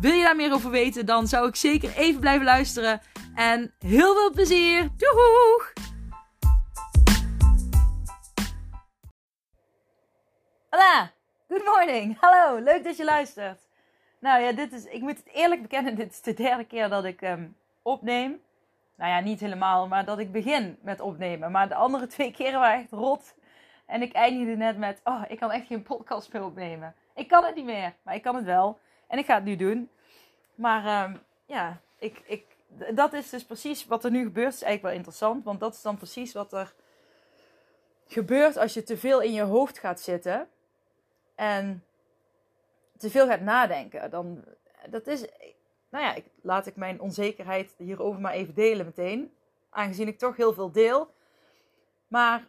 Wil je daar meer over weten, dan zou ik zeker even blijven luisteren. En heel veel plezier! Doeg! Hola! Good morning! Hallo, leuk dat je luistert. Nou ja, dit is, ik moet het eerlijk bekennen, dit is de derde keer dat ik um, opneem. Nou ja, niet helemaal, maar dat ik begin met opnemen. Maar de andere twee keren waren echt rot. En ik eindigde net met, oh, ik kan echt geen podcast meer opnemen. Ik kan het niet meer, maar ik kan het wel. En ik ga het nu doen. Maar um, ja, ik, ik, dat is dus precies wat er nu gebeurt. is eigenlijk wel interessant. Want dat is dan precies wat er gebeurt als je te veel in je hoofd gaat zitten. En te veel gaat nadenken. Dan, dat is, nou ja, ik, laat ik mijn onzekerheid hierover maar even delen meteen. Aangezien ik toch heel veel deel. Maar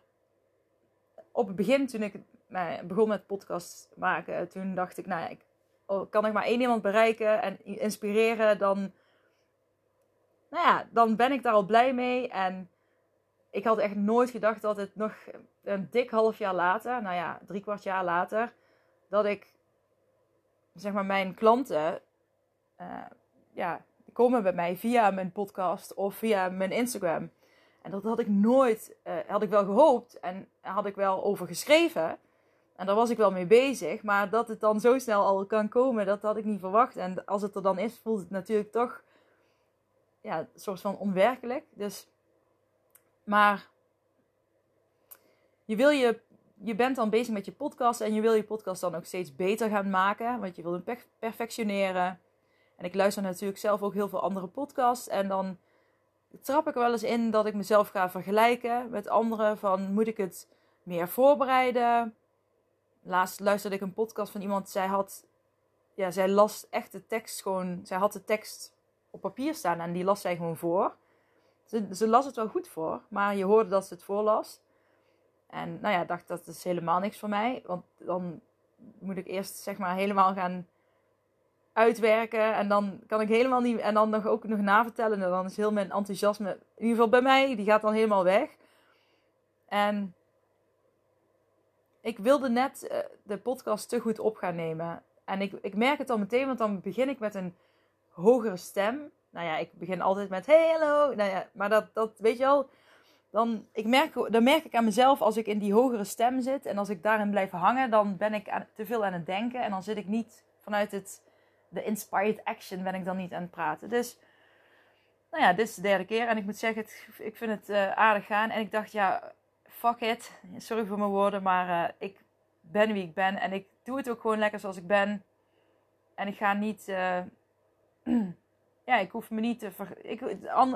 op het begin, toen ik nou, begon met podcast maken, toen dacht ik, nou ja, ik, kan ik maar één iemand bereiken en inspireren, dan, nou ja, dan ben ik daar al blij mee. En ik had echt nooit gedacht dat het nog een dik half jaar later, nou ja, drie kwart jaar later, dat ik, zeg maar, mijn klanten, uh, ja, komen bij mij via mijn podcast of via mijn Instagram. En dat had ik nooit, uh, had ik wel gehoopt en had ik wel over geschreven. En daar was ik wel mee bezig. Maar dat het dan zo snel al kan komen, dat had ik niet verwacht. En als het er dan is, voelt het natuurlijk toch ja, een soort van onwerkelijk. Dus, maar je, wil je, je bent dan bezig met je podcast en je wil je podcast dan ook steeds beter gaan maken. Want je wil hem perfectioneren. En ik luister natuurlijk zelf ook heel veel andere podcasts. En dan trap ik er wel eens in dat ik mezelf ga vergelijken met anderen. Van moet ik het meer voorbereiden? Laatst luisterde ik een podcast van iemand. Zij had, ja, zij las echt de tekst gewoon. Zij had de tekst op papier staan en die las zij gewoon voor. Ze, ze las het wel goed voor, maar je hoorde dat ze het voorlas. En nou ja, dacht dat is helemaal niks voor mij. Want dan moet ik eerst zeg maar helemaal gaan uitwerken. En dan kan ik helemaal niet. En dan nog ook nog navertellen. En dan is heel mijn enthousiasme, in ieder geval bij mij, die gaat dan helemaal weg. En ik wilde net uh, de podcast te goed op gaan nemen. En ik, ik merk het al meteen, want dan begin ik met een hogere stem. Nou ja, ik begin altijd met hey, hallo. Nou ja, maar dat, dat weet je al. Dan, ik merk, dan merk ik aan mezelf als ik in die hogere stem zit. En als ik daarin blijf hangen, dan ben ik te veel aan het denken. En dan zit ik niet vanuit het, de inspired action, ben ik dan niet aan het praten. Dus, nou ja, dit is de derde keer. En ik moet zeggen, ik vind het uh, aardig gaan. En ik dacht, ja, Sorry voor mijn woorden, maar uh, ik ben wie ik ben. En ik doe het ook gewoon lekker zoals ik ben. En ik ga niet. Uh, ja, ik hoef me niet te. Ik,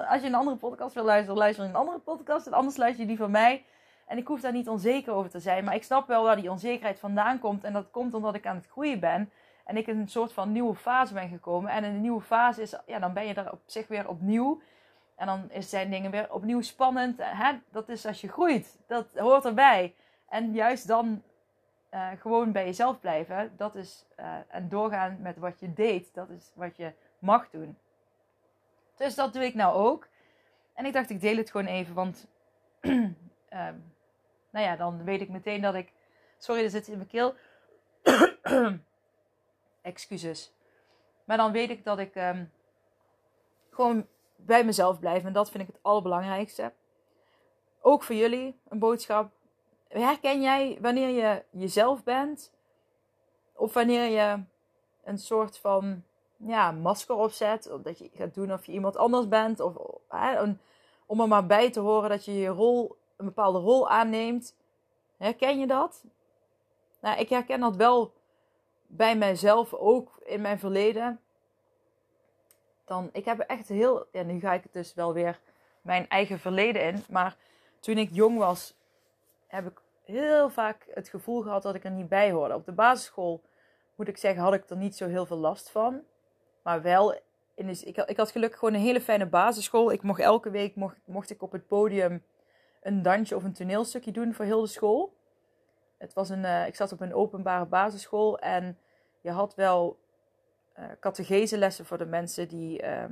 als je een andere podcast wil luisteren, luister je een andere podcast. En anders luister je die van mij. En ik hoef daar niet onzeker over te zijn. Maar ik snap wel waar die onzekerheid vandaan komt. En dat komt omdat ik aan het groeien ben. En ik in een soort van nieuwe fase ben gekomen. En in een nieuwe fase is, ja, dan ben je er op zich weer opnieuw. En dan zijn dingen weer opnieuw spannend. Hè? Dat is als je groeit. Dat hoort erbij. En juist dan uh, gewoon bij jezelf blijven. Dat is, uh, en doorgaan met wat je deed. Dat is wat je mag doen. Dus dat doe ik nou ook. En ik dacht, ik deel het gewoon even. Want, um, nou ja, dan weet ik meteen dat ik. Sorry, er zit in mijn keel. Excuses. Maar dan weet ik dat ik um, gewoon bij mezelf blijven. En dat vind ik het allerbelangrijkste. Ook voor jullie een boodschap. Herken jij wanneer je jezelf bent? Of wanneer je een soort van ja, masker opzet? Of dat je gaat doen of je iemand anders bent? Of hè, om er maar bij te horen dat je je rol, een bepaalde rol aanneemt. Herken je dat? Nou, ik herken dat wel bij mijzelf ook in mijn verleden dan, ik heb echt heel, ja, nu ga ik het dus wel weer mijn eigen verleden in. Maar toen ik jong was, heb ik heel vaak het gevoel gehad dat ik er niet bij hoorde. Op de basisschool, moet ik zeggen, had ik er niet zo heel veel last van. Maar wel in de, ik, ik had gelukkig gewoon een hele fijne basisschool. Ik mocht elke week mocht, mocht ik op het podium een dansje of een toneelstukje doen voor heel de school. Het was een, uh, ik zat op een openbare basisschool en je had wel uh, catechese voor de mensen die uh,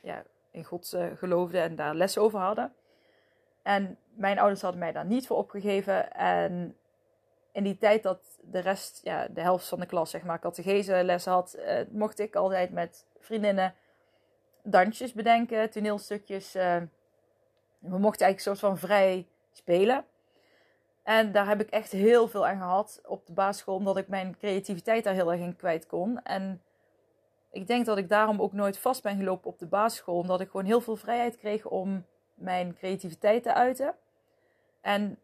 ja, in God uh, geloofden en daar les over hadden. En mijn ouders hadden mij daar niet voor opgegeven. En in die tijd dat de rest, ja, de helft van de klas, zeg maar, catechese les had, uh, mocht ik altijd met vriendinnen dansjes bedenken, toneelstukjes. We mochten eigenlijk een soort van vrij spelen. En daar heb ik echt heel veel aan gehad op de basisschool, omdat ik mijn creativiteit daar heel erg in kwijt kon. En ik denk dat ik daarom ook nooit vast ben gelopen op de basisschool, omdat ik gewoon heel veel vrijheid kreeg om mijn creativiteit te uiten. En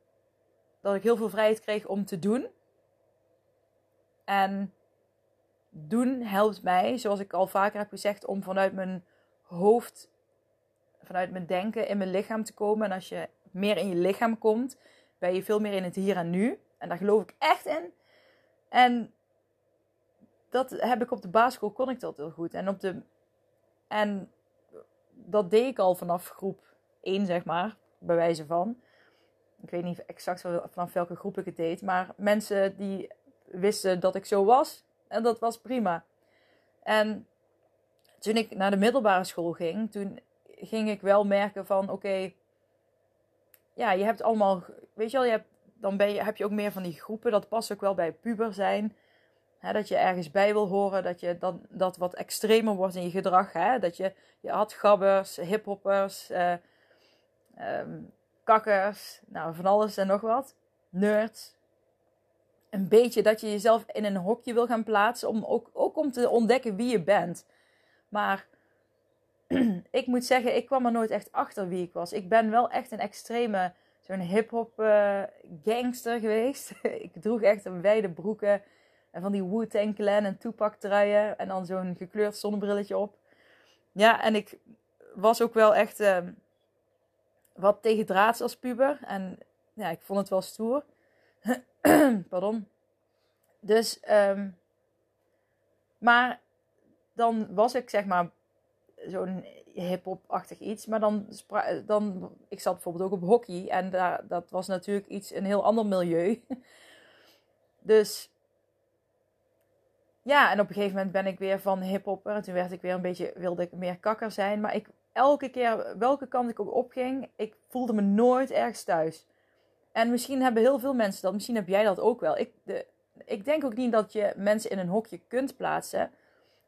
dat ik heel veel vrijheid kreeg om te doen. En doen helpt mij, zoals ik al vaker heb gezegd, om vanuit mijn hoofd, vanuit mijn denken in mijn lichaam te komen. En als je meer in je lichaam komt, ben je veel meer in het hier en nu. En daar geloof ik echt in. En dat heb ik op de basisschool, kon ik dat heel goed. En, op de, en dat deed ik al vanaf groep 1, zeg maar, bij wijze van. Ik weet niet exact vanaf welke groep ik het deed. Maar mensen die wisten dat ik zo was. En dat was prima. En toen ik naar de middelbare school ging, toen ging ik wel merken van oké, ja, je hebt allemaal, weet je wel, je hebt, dan ben je, heb je ook meer van die groepen. Dat past ook wel bij puber zijn. dat je ergens bij wil horen, dat je dan, dat wat extremer wordt in je gedrag. Hè? Dat je, je had gabbers, hiphoppers, uh, kakkers, nou van alles en nog wat. Nerds. Een beetje dat je jezelf in een hokje wil gaan plaatsen, om ook, ook om te ontdekken wie je bent. Maar ik moet zeggen, ik kwam er nooit echt achter wie ik was. Ik ben wel echt een extreme, zo'n hip-hop uh, gangster geweest. ik droeg echt een wijde broeken en van die Wu-Tang en Tupac truien en dan zo'n gekleurd zonnebrilletje op. Ja, en ik was ook wel echt uh, wat tegendraads als puber. En ja, ik vond het wel stoer. Pardon. Dus, um, maar dan was ik zeg maar zo'n hip-hop-achtig iets. Maar dan, dan, ik zat bijvoorbeeld ook op hockey en daar, dat was natuurlijk iets, een heel ander milieu. dus ja, en op een gegeven moment ben ik weer van hip-hopper. En toen werd ik weer een beetje, wilde ik meer kakker zijn. Maar ik, elke keer, welke kant ik ook opging, ik voelde me nooit ergens thuis. En misschien hebben heel veel mensen dat, misschien heb jij dat ook wel. Ik, de, ik denk ook niet dat je mensen in een hokje kunt plaatsen.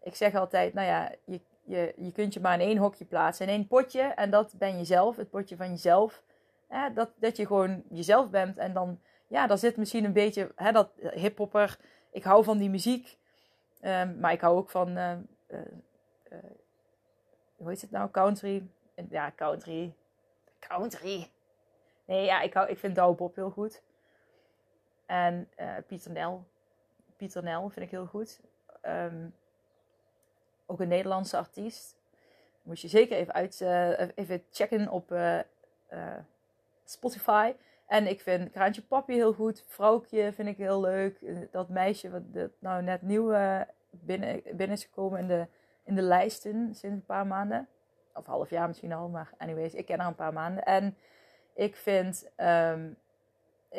Ik zeg altijd, nou ja, je, je, je kunt je maar in één hokje plaatsen, in één potje. En dat ben jezelf, het potje van jezelf. Hè, dat, dat je gewoon jezelf bent. En dan, ja, daar zit misschien een beetje, hè, dat hiphopper. Ik hou van die muziek. Um, maar ik hou ook van, uh, uh, uh, hoe heet het nou, country. Ja, country. Country. Nee, ja, ik, hou, ik vind Douwe Bob heel goed. En Pieter Nel. Pieter Nel vind ik heel goed. Um, ook een Nederlandse artiest. Moet je zeker even, uit, uh, even checken op uh, uh, Spotify. En ik vind Kraantje Papi heel goed. Vrouwtje vind ik heel leuk. Dat meisje wat nou net nieuw binnen, binnen is gekomen in de, in de lijsten sinds een paar maanden. Of half jaar misschien al, maar anyways, ik ken haar een paar maanden. En ik vind um,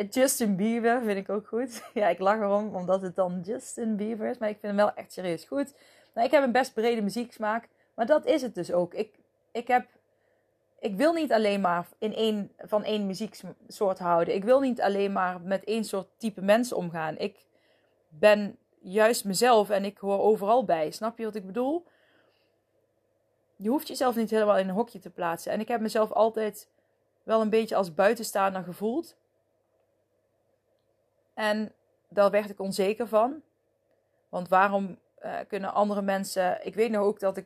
Justin Bieber vind ik ook goed. ja, ik lach erom omdat het dan Justin Bieber is. Maar ik vind hem wel echt serieus goed. Nou, ik heb een best brede muzieksmaak. Maar dat is het dus ook. Ik, ik, heb, ik wil niet alleen maar in één, van één muzieksoort houden. Ik wil niet alleen maar met één soort type mensen omgaan. Ik ben juist mezelf en ik hoor overal bij. Snap je wat ik bedoel? Je hoeft jezelf niet helemaal in een hokje te plaatsen. En ik heb mezelf altijd wel een beetje als buitenstaander gevoeld. En daar werd ik onzeker van. Want waarom uh, kunnen andere mensen. Ik weet nog ook dat ik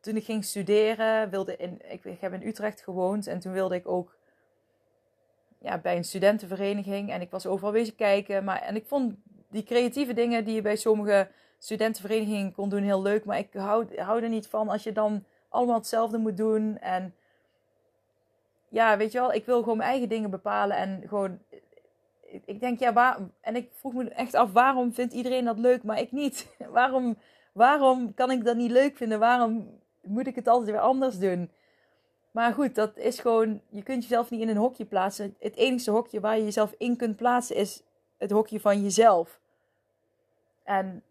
toen ik ging studeren, wilde in. Ik, ik heb in Utrecht gewoond en toen wilde ik ook ja, bij een studentenvereniging. En ik was overal bezig kijken. Maar, en ik vond die creatieve dingen die je bij sommige studentenverenigingen kon doen heel leuk. Maar ik hou, hou er niet van als je dan allemaal hetzelfde moet doen. En ja, weet je wel, ik wil gewoon mijn eigen dingen bepalen. En gewoon ik denk, ja, waar, en ik vroeg me echt af, waarom vindt iedereen dat leuk, maar ik niet? waarom, waarom kan ik dat niet leuk vinden? Waarom moet ik het altijd weer anders doen? Maar goed, dat is gewoon, je kunt jezelf niet in een hokje plaatsen. Het enige hokje waar je jezelf in kunt plaatsen is het hokje van jezelf. En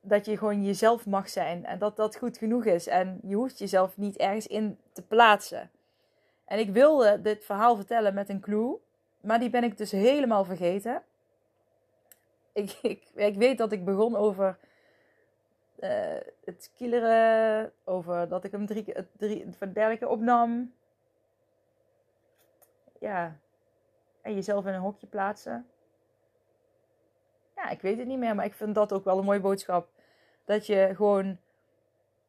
dat je gewoon jezelf mag zijn en dat dat goed genoeg is. En je hoeft jezelf niet ergens in te plaatsen. En ik wilde dit verhaal vertellen met een clue, maar die ben ik dus helemaal vergeten. Ik, ik, ik weet dat ik begon over uh, het kileren, over dat ik hem drie, drie, derde keer opnam. Ja, en jezelf in een hokje plaatsen. Ja, ik weet het niet meer, maar ik vind dat ook wel een mooie boodschap. Dat je gewoon,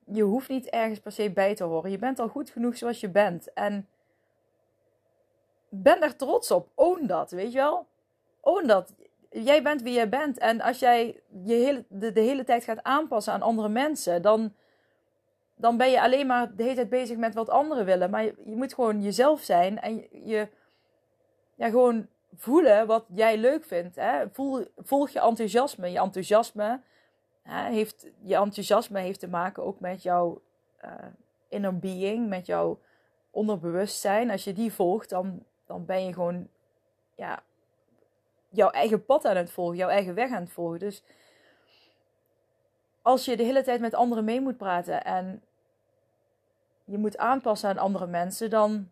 je hoeft niet ergens per se bij te horen. Je bent al goed genoeg zoals je bent. En ben er trots op. Own dat, weet je wel? Own dat jij bent wie jij bent. En als jij je hele, de, de hele tijd gaat aanpassen aan andere mensen, dan, dan ben je alleen maar de hele tijd bezig met wat anderen willen. Maar je, je moet gewoon jezelf zijn en je, ja, gewoon voelen wat jij leuk vindt. Hè? Voel, volg je enthousiasme. Je enthousiasme, hè, heeft, je enthousiasme heeft te maken ook met jouw uh, inner being, met jouw onderbewustzijn. Als je die volgt, dan, dan ben je gewoon ja, jouw eigen pad aan het volgen, jouw eigen weg aan het volgen. Dus als je de hele tijd met anderen mee moet praten en je moet aanpassen aan andere mensen, dan,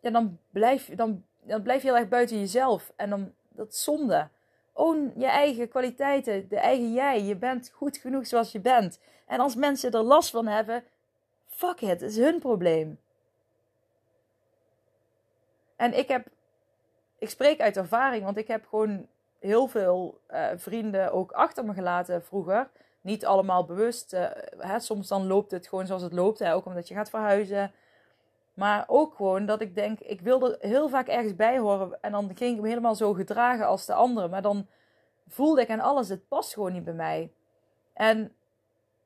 ja, dan, blijf, dan, dan blijf je heel erg buiten jezelf. En dan, dat is zonde. Own je eigen kwaliteiten, de eigen jij. Je bent goed genoeg zoals je bent. En als mensen er last van hebben, fuck it, het is hun probleem. En ik heb ik spreek uit ervaring, want ik heb gewoon heel veel uh, vrienden ook achter me gelaten vroeger. Niet allemaal bewust. Uh, hè, soms dan loopt het gewoon zoals het loopt. Ook omdat je gaat verhuizen. Maar ook gewoon dat ik denk, ik wilde heel vaak ergens bij horen. En dan ging ik me helemaal zo gedragen als de anderen. Maar dan voelde ik aan alles, het past gewoon niet bij mij. En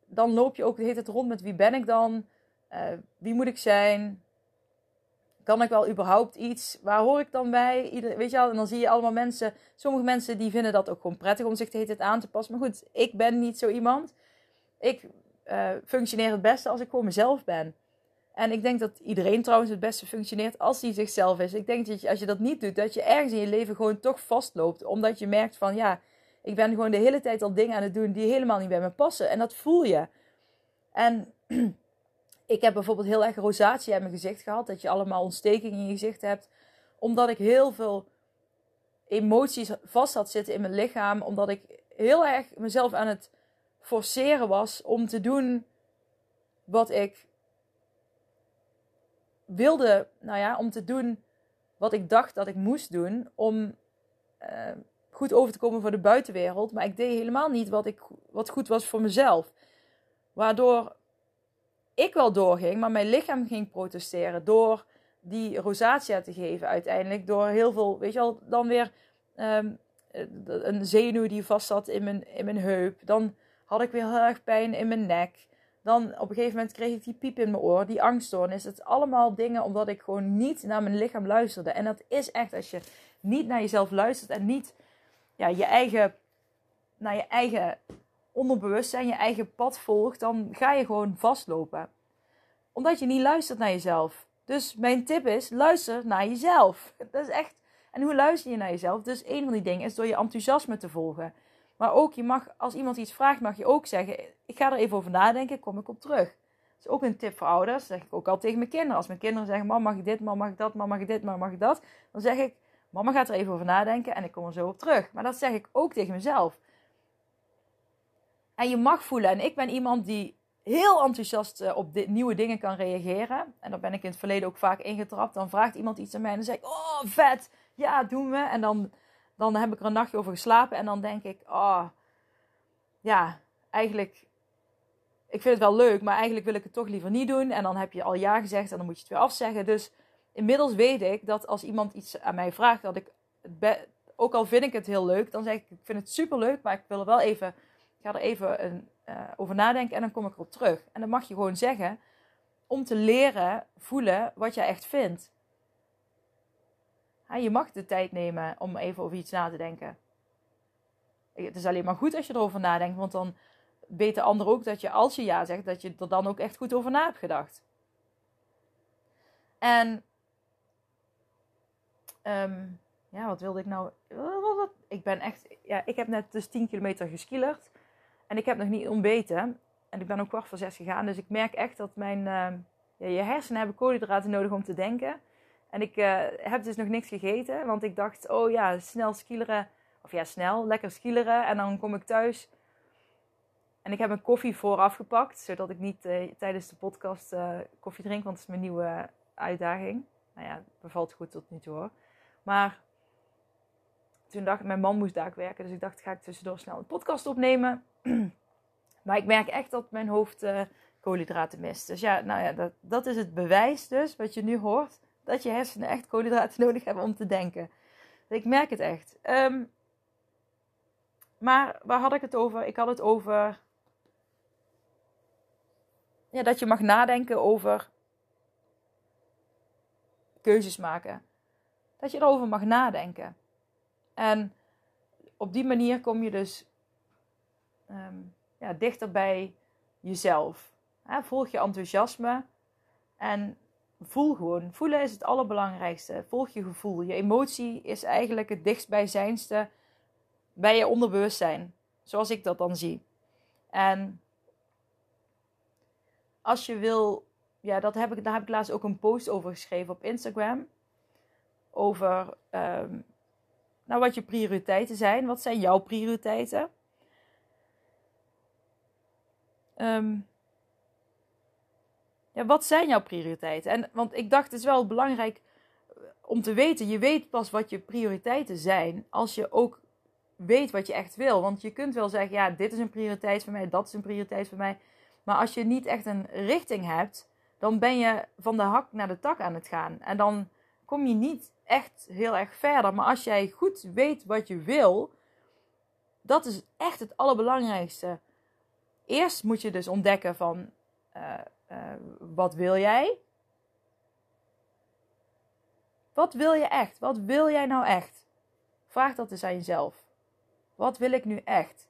dan loop je ook de hele tijd rond met wie ben ik dan? Uh, wie moet ik zijn? Kan ik wel überhaupt iets? Waar hoor ik dan bij? Weet je wel, en dan zie je allemaal mensen. Sommige mensen die vinden dat ook gewoon prettig om zich de hele tijd aan te passen. Maar goed, ik ben niet zo iemand. Ik uh, functioneer het beste als ik gewoon mezelf ben. En ik denk dat iedereen trouwens het beste functioneert als hij zichzelf is. Ik denk dat als je dat niet doet, dat je ergens in je leven gewoon toch vastloopt. Omdat je merkt van ja, ik ben gewoon de hele tijd al dingen aan het doen die helemaal niet bij me passen. En dat voel je. En ik heb bijvoorbeeld heel erg rosatie in mijn gezicht gehad. Dat je allemaal ontstekingen in je gezicht hebt. Omdat ik heel veel emoties vast had zitten in mijn lichaam. Omdat ik heel erg mezelf aan het forceren was om te doen wat ik wilde. Nou ja, om te doen wat ik dacht dat ik moest doen. Om uh, goed over te komen voor de buitenwereld. Maar ik deed helemaal niet wat, ik, wat goed was voor mezelf. Waardoor ik wel doorging, maar mijn lichaam ging protesteren door die rosatia te geven uiteindelijk. Door heel veel, weet je wel, dan weer um, een zenuw die vast zat in mijn, in mijn heup. Dan had ik weer heel erg pijn in mijn nek. Dan op een gegeven moment kreeg ik die piep in mijn oor, die angststoornis. Het is allemaal dingen omdat ik gewoon niet naar mijn lichaam luisterde. En dat is echt als je niet naar jezelf luistert en niet ja, je eigen, naar je eigen onderbewustzijn je eigen pad volgt, dan ga je gewoon vastlopen. Omdat je niet luistert naar jezelf. Dus mijn tip is, luister naar jezelf. Dat is echt... En hoe luister je naar jezelf? Dus een van die dingen is door je enthousiasme te volgen. Maar ook, je mag, als iemand iets vraagt, mag je ook zeggen... Ik ga er even over nadenken, kom ik op terug. Dat is ook een tip voor ouders. Dat zeg ik ook al tegen mijn kinderen. Als mijn kinderen zeggen, mam mag ik dit, mam mag ik dat, mam mag ik dit, mam mag ik dat. Dan zeg ik, mama gaat er even over nadenken en ik kom er zo op terug. Maar dat zeg ik ook tegen mezelf. En je mag voelen. En ik ben iemand die heel enthousiast eh, op dit, nieuwe dingen kan reageren. En daar ben ik in het verleden ook vaak ingetrapt. Dan vraagt iemand iets aan mij en dan zeg ik, oh vet, ja doen we. En dan, dan heb ik er een nachtje over geslapen en dan denk ik, oh ja, eigenlijk, ik vind het wel leuk, maar eigenlijk wil ik het toch liever niet doen. En dan heb je al ja gezegd en dan moet je het weer afzeggen. Dus inmiddels weet ik dat als iemand iets aan mij vraagt, dat ik, ook al vind ik het heel leuk, dan zeg ik, ik vind het super leuk, maar ik wil er wel even ga er even een, uh, over nadenken en dan kom ik erop terug. En dan mag je gewoon zeggen om te leren voelen wat jij echt vindt. Ja, je mag de tijd nemen om even over iets na te denken. Het is alleen maar goed als je erover nadenkt, want dan weten anderen ook dat je als je ja zegt, dat je er dan ook echt goed over na hebt gedacht. En ehm, ja, wat wilde ik nou? Ik ben echt, ja, ik heb net dus 10 kilometer geskielerd en ik heb nog niet ontbeten. En ik ben ook kwart voor zes gegaan, dus ik merk echt dat mijn, uh, ja, je hersenen hebben koolhydraten nodig om te denken. En ik uh, heb dus nog niks gegeten, want ik dacht, oh ja, snel skileren. Of ja, snel, lekker skileren. En dan kom ik thuis en ik heb mijn koffie vooraf gepakt, zodat ik niet uh, tijdens de podcast uh, koffie drink, want het is mijn nieuwe uitdaging. Nou ja, bevalt goed tot nu toe hoor. Maar toen dacht ik, mijn man moest daar werken, dus ik dacht, ga ik tussendoor snel een podcast opnemen. maar ik merk echt dat mijn hoofd uh, koolhydraten mist. Dus ja, nou ja, dat, dat is het bewijs dus, wat je nu hoort, dat je hersenen echt koolhydraten nodig hebben om te denken. Ik merk het echt. Um, maar waar had ik het over? Ik had het over ja, dat je mag nadenken over keuzes maken. Dat je erover mag nadenken. En op die manier kom je dus um, ja, dichter bij jezelf. volg je enthousiasme en voel gewoon. Voelen is het allerbelangrijkste. Volg je gevoel. Je emotie is eigenlijk het dichtstbijzijnste bij je onderbewustzijn. Zoals ik dat dan zie. En als je wil, ja, dat heb ik, daar heb ik laatst ook een post over geschreven op Instagram. Over um, nou, wat je prioriteiten zijn. Wat zijn jouw prioriteiten? Um, ja, wat zijn jouw prioriteiten? En, want ik dacht, het is wel belangrijk om te weten. Je weet pas wat je prioriteiten zijn als je ook weet wat je echt wil. Want je kunt wel zeggen, ja, dit is een prioriteit voor mij, dat is een prioriteit voor mij. Maar als je niet echt een richting hebt, dan ben je van de hak naar de tak aan het gaan. En dan kom je niet echt heel erg verder. Maar als jij goed weet wat je wil, dat is echt het allerbelangrijkste. Eerst moet je dus ontdekken van uh, uh, wat wil jij? Wat wil je echt? Wat wil jij nou echt? Vraag dat eens aan jezelf. Wat wil ik nu echt?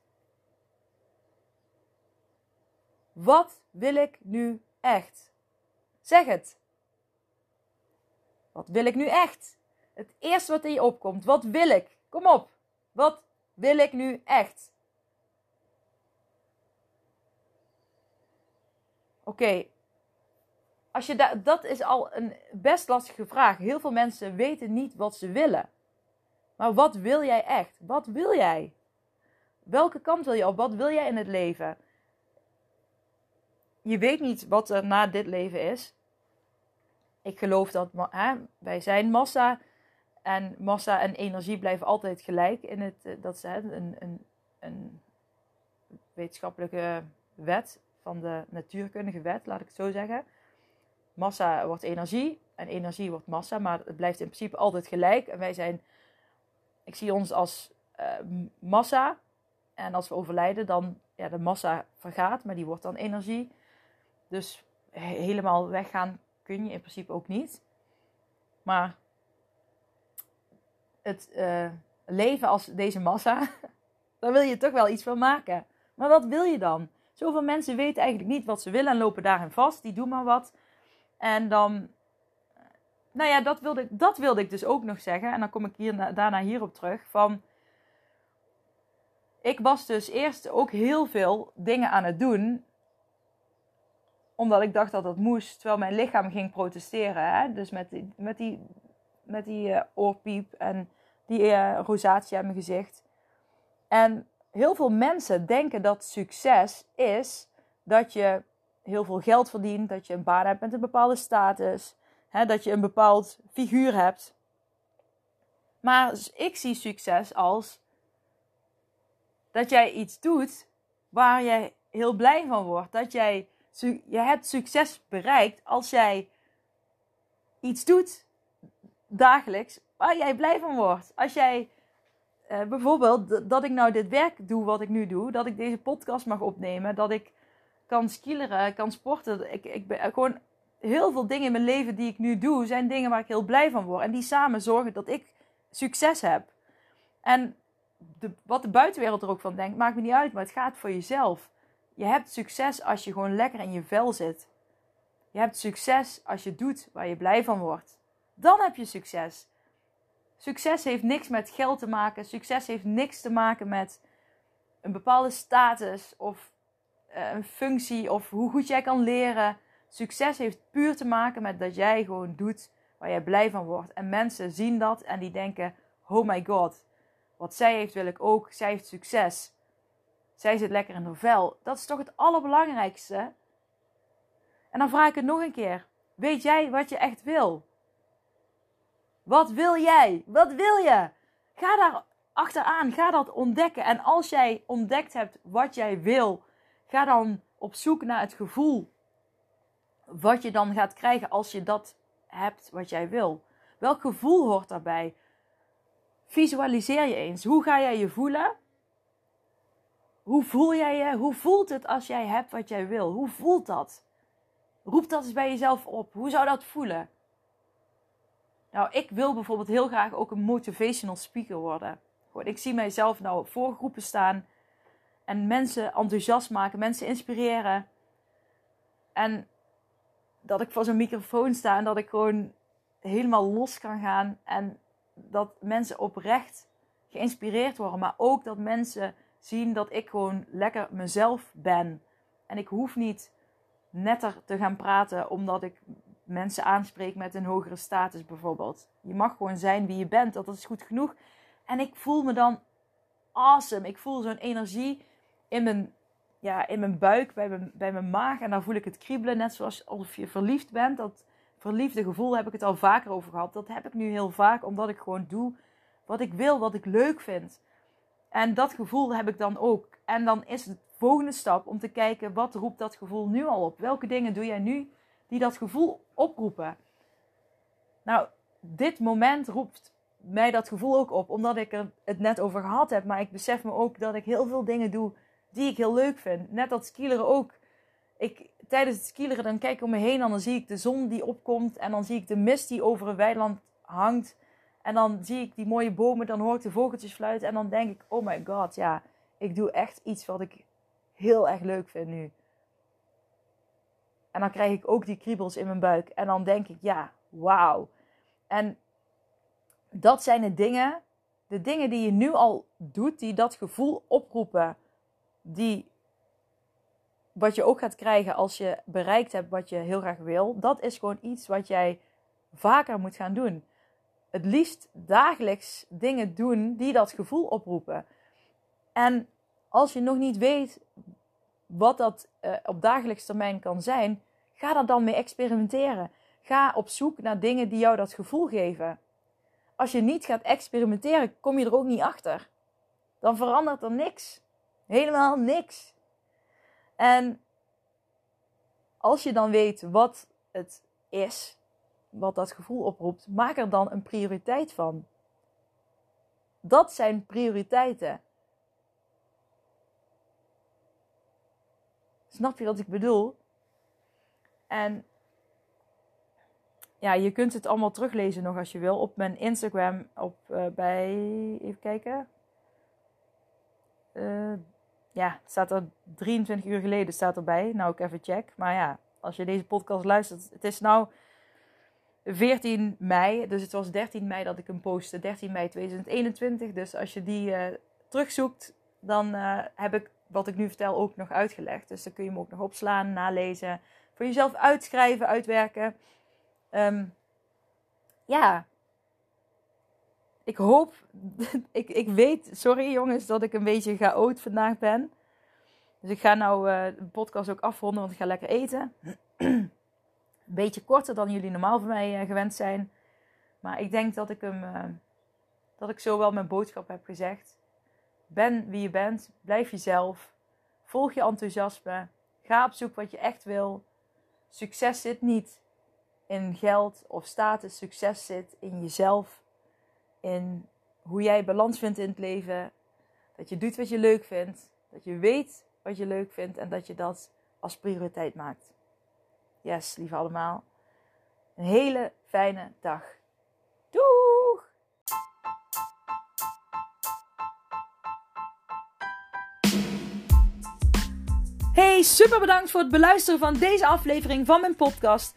Wat wil ik nu echt? Zeg het. Wat wil ik nu echt? Het eerste wat in je opkomt. Wat wil ik? Kom op. Wat wil ik nu echt? Oké. Als je da dat is al een best lastige vraag. Heel veel mensen weten niet wat ze willen. Maar wat wil jij echt? Wat wil jij? Welke kant wil je op? Wat wil jij in het leven? je weet niet wat er na dit leven is. Ik geloof dat hè, wij zijn massa en massa en energie blijven altijd gelijk. In het, eh, dat is hè, een, een, een wetenschappelijke wet van de natuurkundige wet, laat ik het zo zeggen. Massa wordt energie en energie wordt massa, maar het blijft in principe altijd gelijk. En wij zijn, ik zie ons als uh, massa. En als we overlijden, dan ja, de massa vergaat, maar die wordt dan energie. Dus helemaal weggaan kun je in principe ook niet. Maar het uh, leven als deze massa, daar wil je toch wel iets van maken. Maar wat wil je dan? Zoveel mensen weten eigenlijk niet wat ze willen en lopen daarin vast. Die doen maar wat. En dan, nou ja, dat wilde, dat wilde ik dus ook nog zeggen. En dan kom ik hier, daarna hierop terug. Van, ik was dus eerst ook heel veel dingen aan het doen omdat ik dacht dat dat moest, terwijl mijn lichaam ging protesteren. Hè? Dus met die, met die, met die uh, oorpiep en die uh, rosatie aan mijn gezicht. En heel veel mensen denken dat succes is dat je heel veel geld verdient, dat je een baan hebt met een bepaalde status, hè, dat je een bepaald figuur hebt. Maar ik zie succes als dat jij iets doet waar jij heel blij van wordt. Dat jij je hebt succes bereikt als jij iets doet dagelijks waar jij blij van wordt. Als jij uh, bijvoorbeeld dat ik nou dit werk doe wat ik nu doe, dat ik deze podcast mag opnemen, dat ik kan skileren, kan sporten. Ik, ik ben gewoon heel veel dingen in mijn leven die ik nu doe, zijn dingen waar ik heel blij van word. En die samen zorgen dat ik succes heb. En de, wat de buitenwereld er ook van denkt, maakt me niet uit, maar het gaat voor jezelf. Je hebt succes als je gewoon lekker in je vel zit. Je hebt succes als je doet waar je blij van wordt. Dan heb je succes. Succes heeft niks met geld te maken. Succes heeft niks te maken met een bepaalde status of eh, een functie of hoe goed jij kan leren. Succes heeft puur te maken met dat jij gewoon doet waar jij blij van wordt. En mensen zien dat en die denken: oh my god, wat zij heeft wil ik ook. Zij heeft succes. Zij zit lekker in haar vel. Dat is toch het allerbelangrijkste. En dan vraag ik het nog een keer. Weet jij wat je echt wil? Wat wil jij? Wat wil je? Ga daar achteraan. Ga dat ontdekken. En als jij ontdekt hebt wat jij wil, ga dan op zoek naar het gevoel wat je dan gaat krijgen als je dat hebt wat jij wil. Welk gevoel hoort daarbij? Visualiseer je eens. Hoe ga jij je voelen? Hoe voel jij je? Hoe voelt het als jij hebt wat jij wil? Hoe voelt dat? Roep dat eens bij jezelf op. Hoe zou dat voelen? Nou, ik wil bijvoorbeeld heel graag ook een motivational speaker worden. Ik zie mijzelf nou voor groepen staan en mensen enthousiast maken, mensen inspireren. En dat ik voor zo'n microfoon sta en dat ik gewoon helemaal los kan gaan. En dat mensen oprecht geïnspireerd worden. Maar ook dat mensen zien dat ik gewoon lekker mezelf ben. En ik hoef niet netter te gaan praten omdat ik mensen aanspreek met een hogere status bijvoorbeeld. Je mag gewoon zijn wie je bent, dat is goed genoeg. En ik voel me dan awesome. Ik voel zo'n energie in mijn, ja, in mijn buik, bij mijn, bij mijn maag. En dan voel ik het kriebelen, net zoals alsof je verliefd bent. Dat verliefde gevoel heb ik het al vaker over gehad. Dat heb ik nu heel vaak, omdat ik gewoon doe wat ik wil, wat ik leuk vind. En dat gevoel heb ik dan ook. En dan is het volgende stap om te kijken, wat roept dat gevoel nu al op? Welke dingen doe jij nu die dat gevoel oproepen? Nou, dit moment roept mij dat gevoel ook op, omdat ik het net over gehad heb. Maar ik besef me ook dat ik heel veel dingen doe die ik heel leuk vind. Net dat skileren ook. Ik, tijdens het skileren dan kijk ik om me heen en dan zie ik de zon die opkomt. En dan zie ik de mist die over een weiland hangt. En dan zie ik die mooie bomen, dan hoor ik de vogeltjes fluiten. En dan denk ik, oh my god, ja, ik doe echt iets wat ik heel erg leuk vind nu. En dan krijg ik ook die kriebels in mijn buik. En dan denk ik, ja, wauw. En dat zijn de dingen, de dingen die je nu al doet, die dat gevoel oproepen. Die, wat je ook gaat krijgen als je bereikt hebt wat je heel graag wil. Dat is gewoon iets wat jij vaker moet gaan doen. Het liefst dagelijks dingen doen die dat gevoel oproepen. En als je nog niet weet wat dat uh, op dagelijks termijn kan zijn, ga daar dan mee experimenteren. Ga op zoek naar dingen die jou dat gevoel geven. Als je niet gaat experimenteren, kom je er ook niet achter. Dan verandert er niks. Helemaal niks. En als je dan weet wat het is, wat dat gevoel oproept, maak er dan een prioriteit van. Dat zijn prioriteiten. Snap je wat ik bedoel? En ja, je kunt het allemaal teruglezen nog als je wil op mijn Instagram. Op uh, bij. Even kijken. Uh, ja, staat er 23 uur geleden staat erbij. Nou, ik even check. Maar ja, als je deze podcast luistert, het is nou 14 mei. Dus het was 13 mei dat ik hem postte. 13 mei 2021. Dus als je die uh, terugzoekt, dan heb ik wat ik nu vertel ook nog uitgelegd. Dus dan kun je hem ook nog opslaan, nalezen. Voor jezelf uitschrijven, uitwerken. Um, ja. Ik hoop. ik, ik weet, sorry jongens, dat ik een beetje chaot vandaag ben. Dus ik ga nou uh, de podcast ook afronden, want ik ga lekker eten. een beetje korter dan jullie normaal van mij uh, gewend zijn. Maar ik denk dat ik hem. Uh, dat ik zo wel mijn boodschap heb gezegd. Ben wie je bent. Blijf jezelf. Volg je enthousiasme. Ga op zoek wat je echt wil. Succes zit niet in geld of status. Succes zit in jezelf. In hoe jij balans vindt in het leven. Dat je doet wat je leuk vindt. Dat je weet wat je leuk vindt. En dat je dat als prioriteit maakt. Yes, lieve allemaal. Een hele fijne dag. Doeg! Hey, super bedankt voor het beluisteren van deze aflevering van mijn podcast.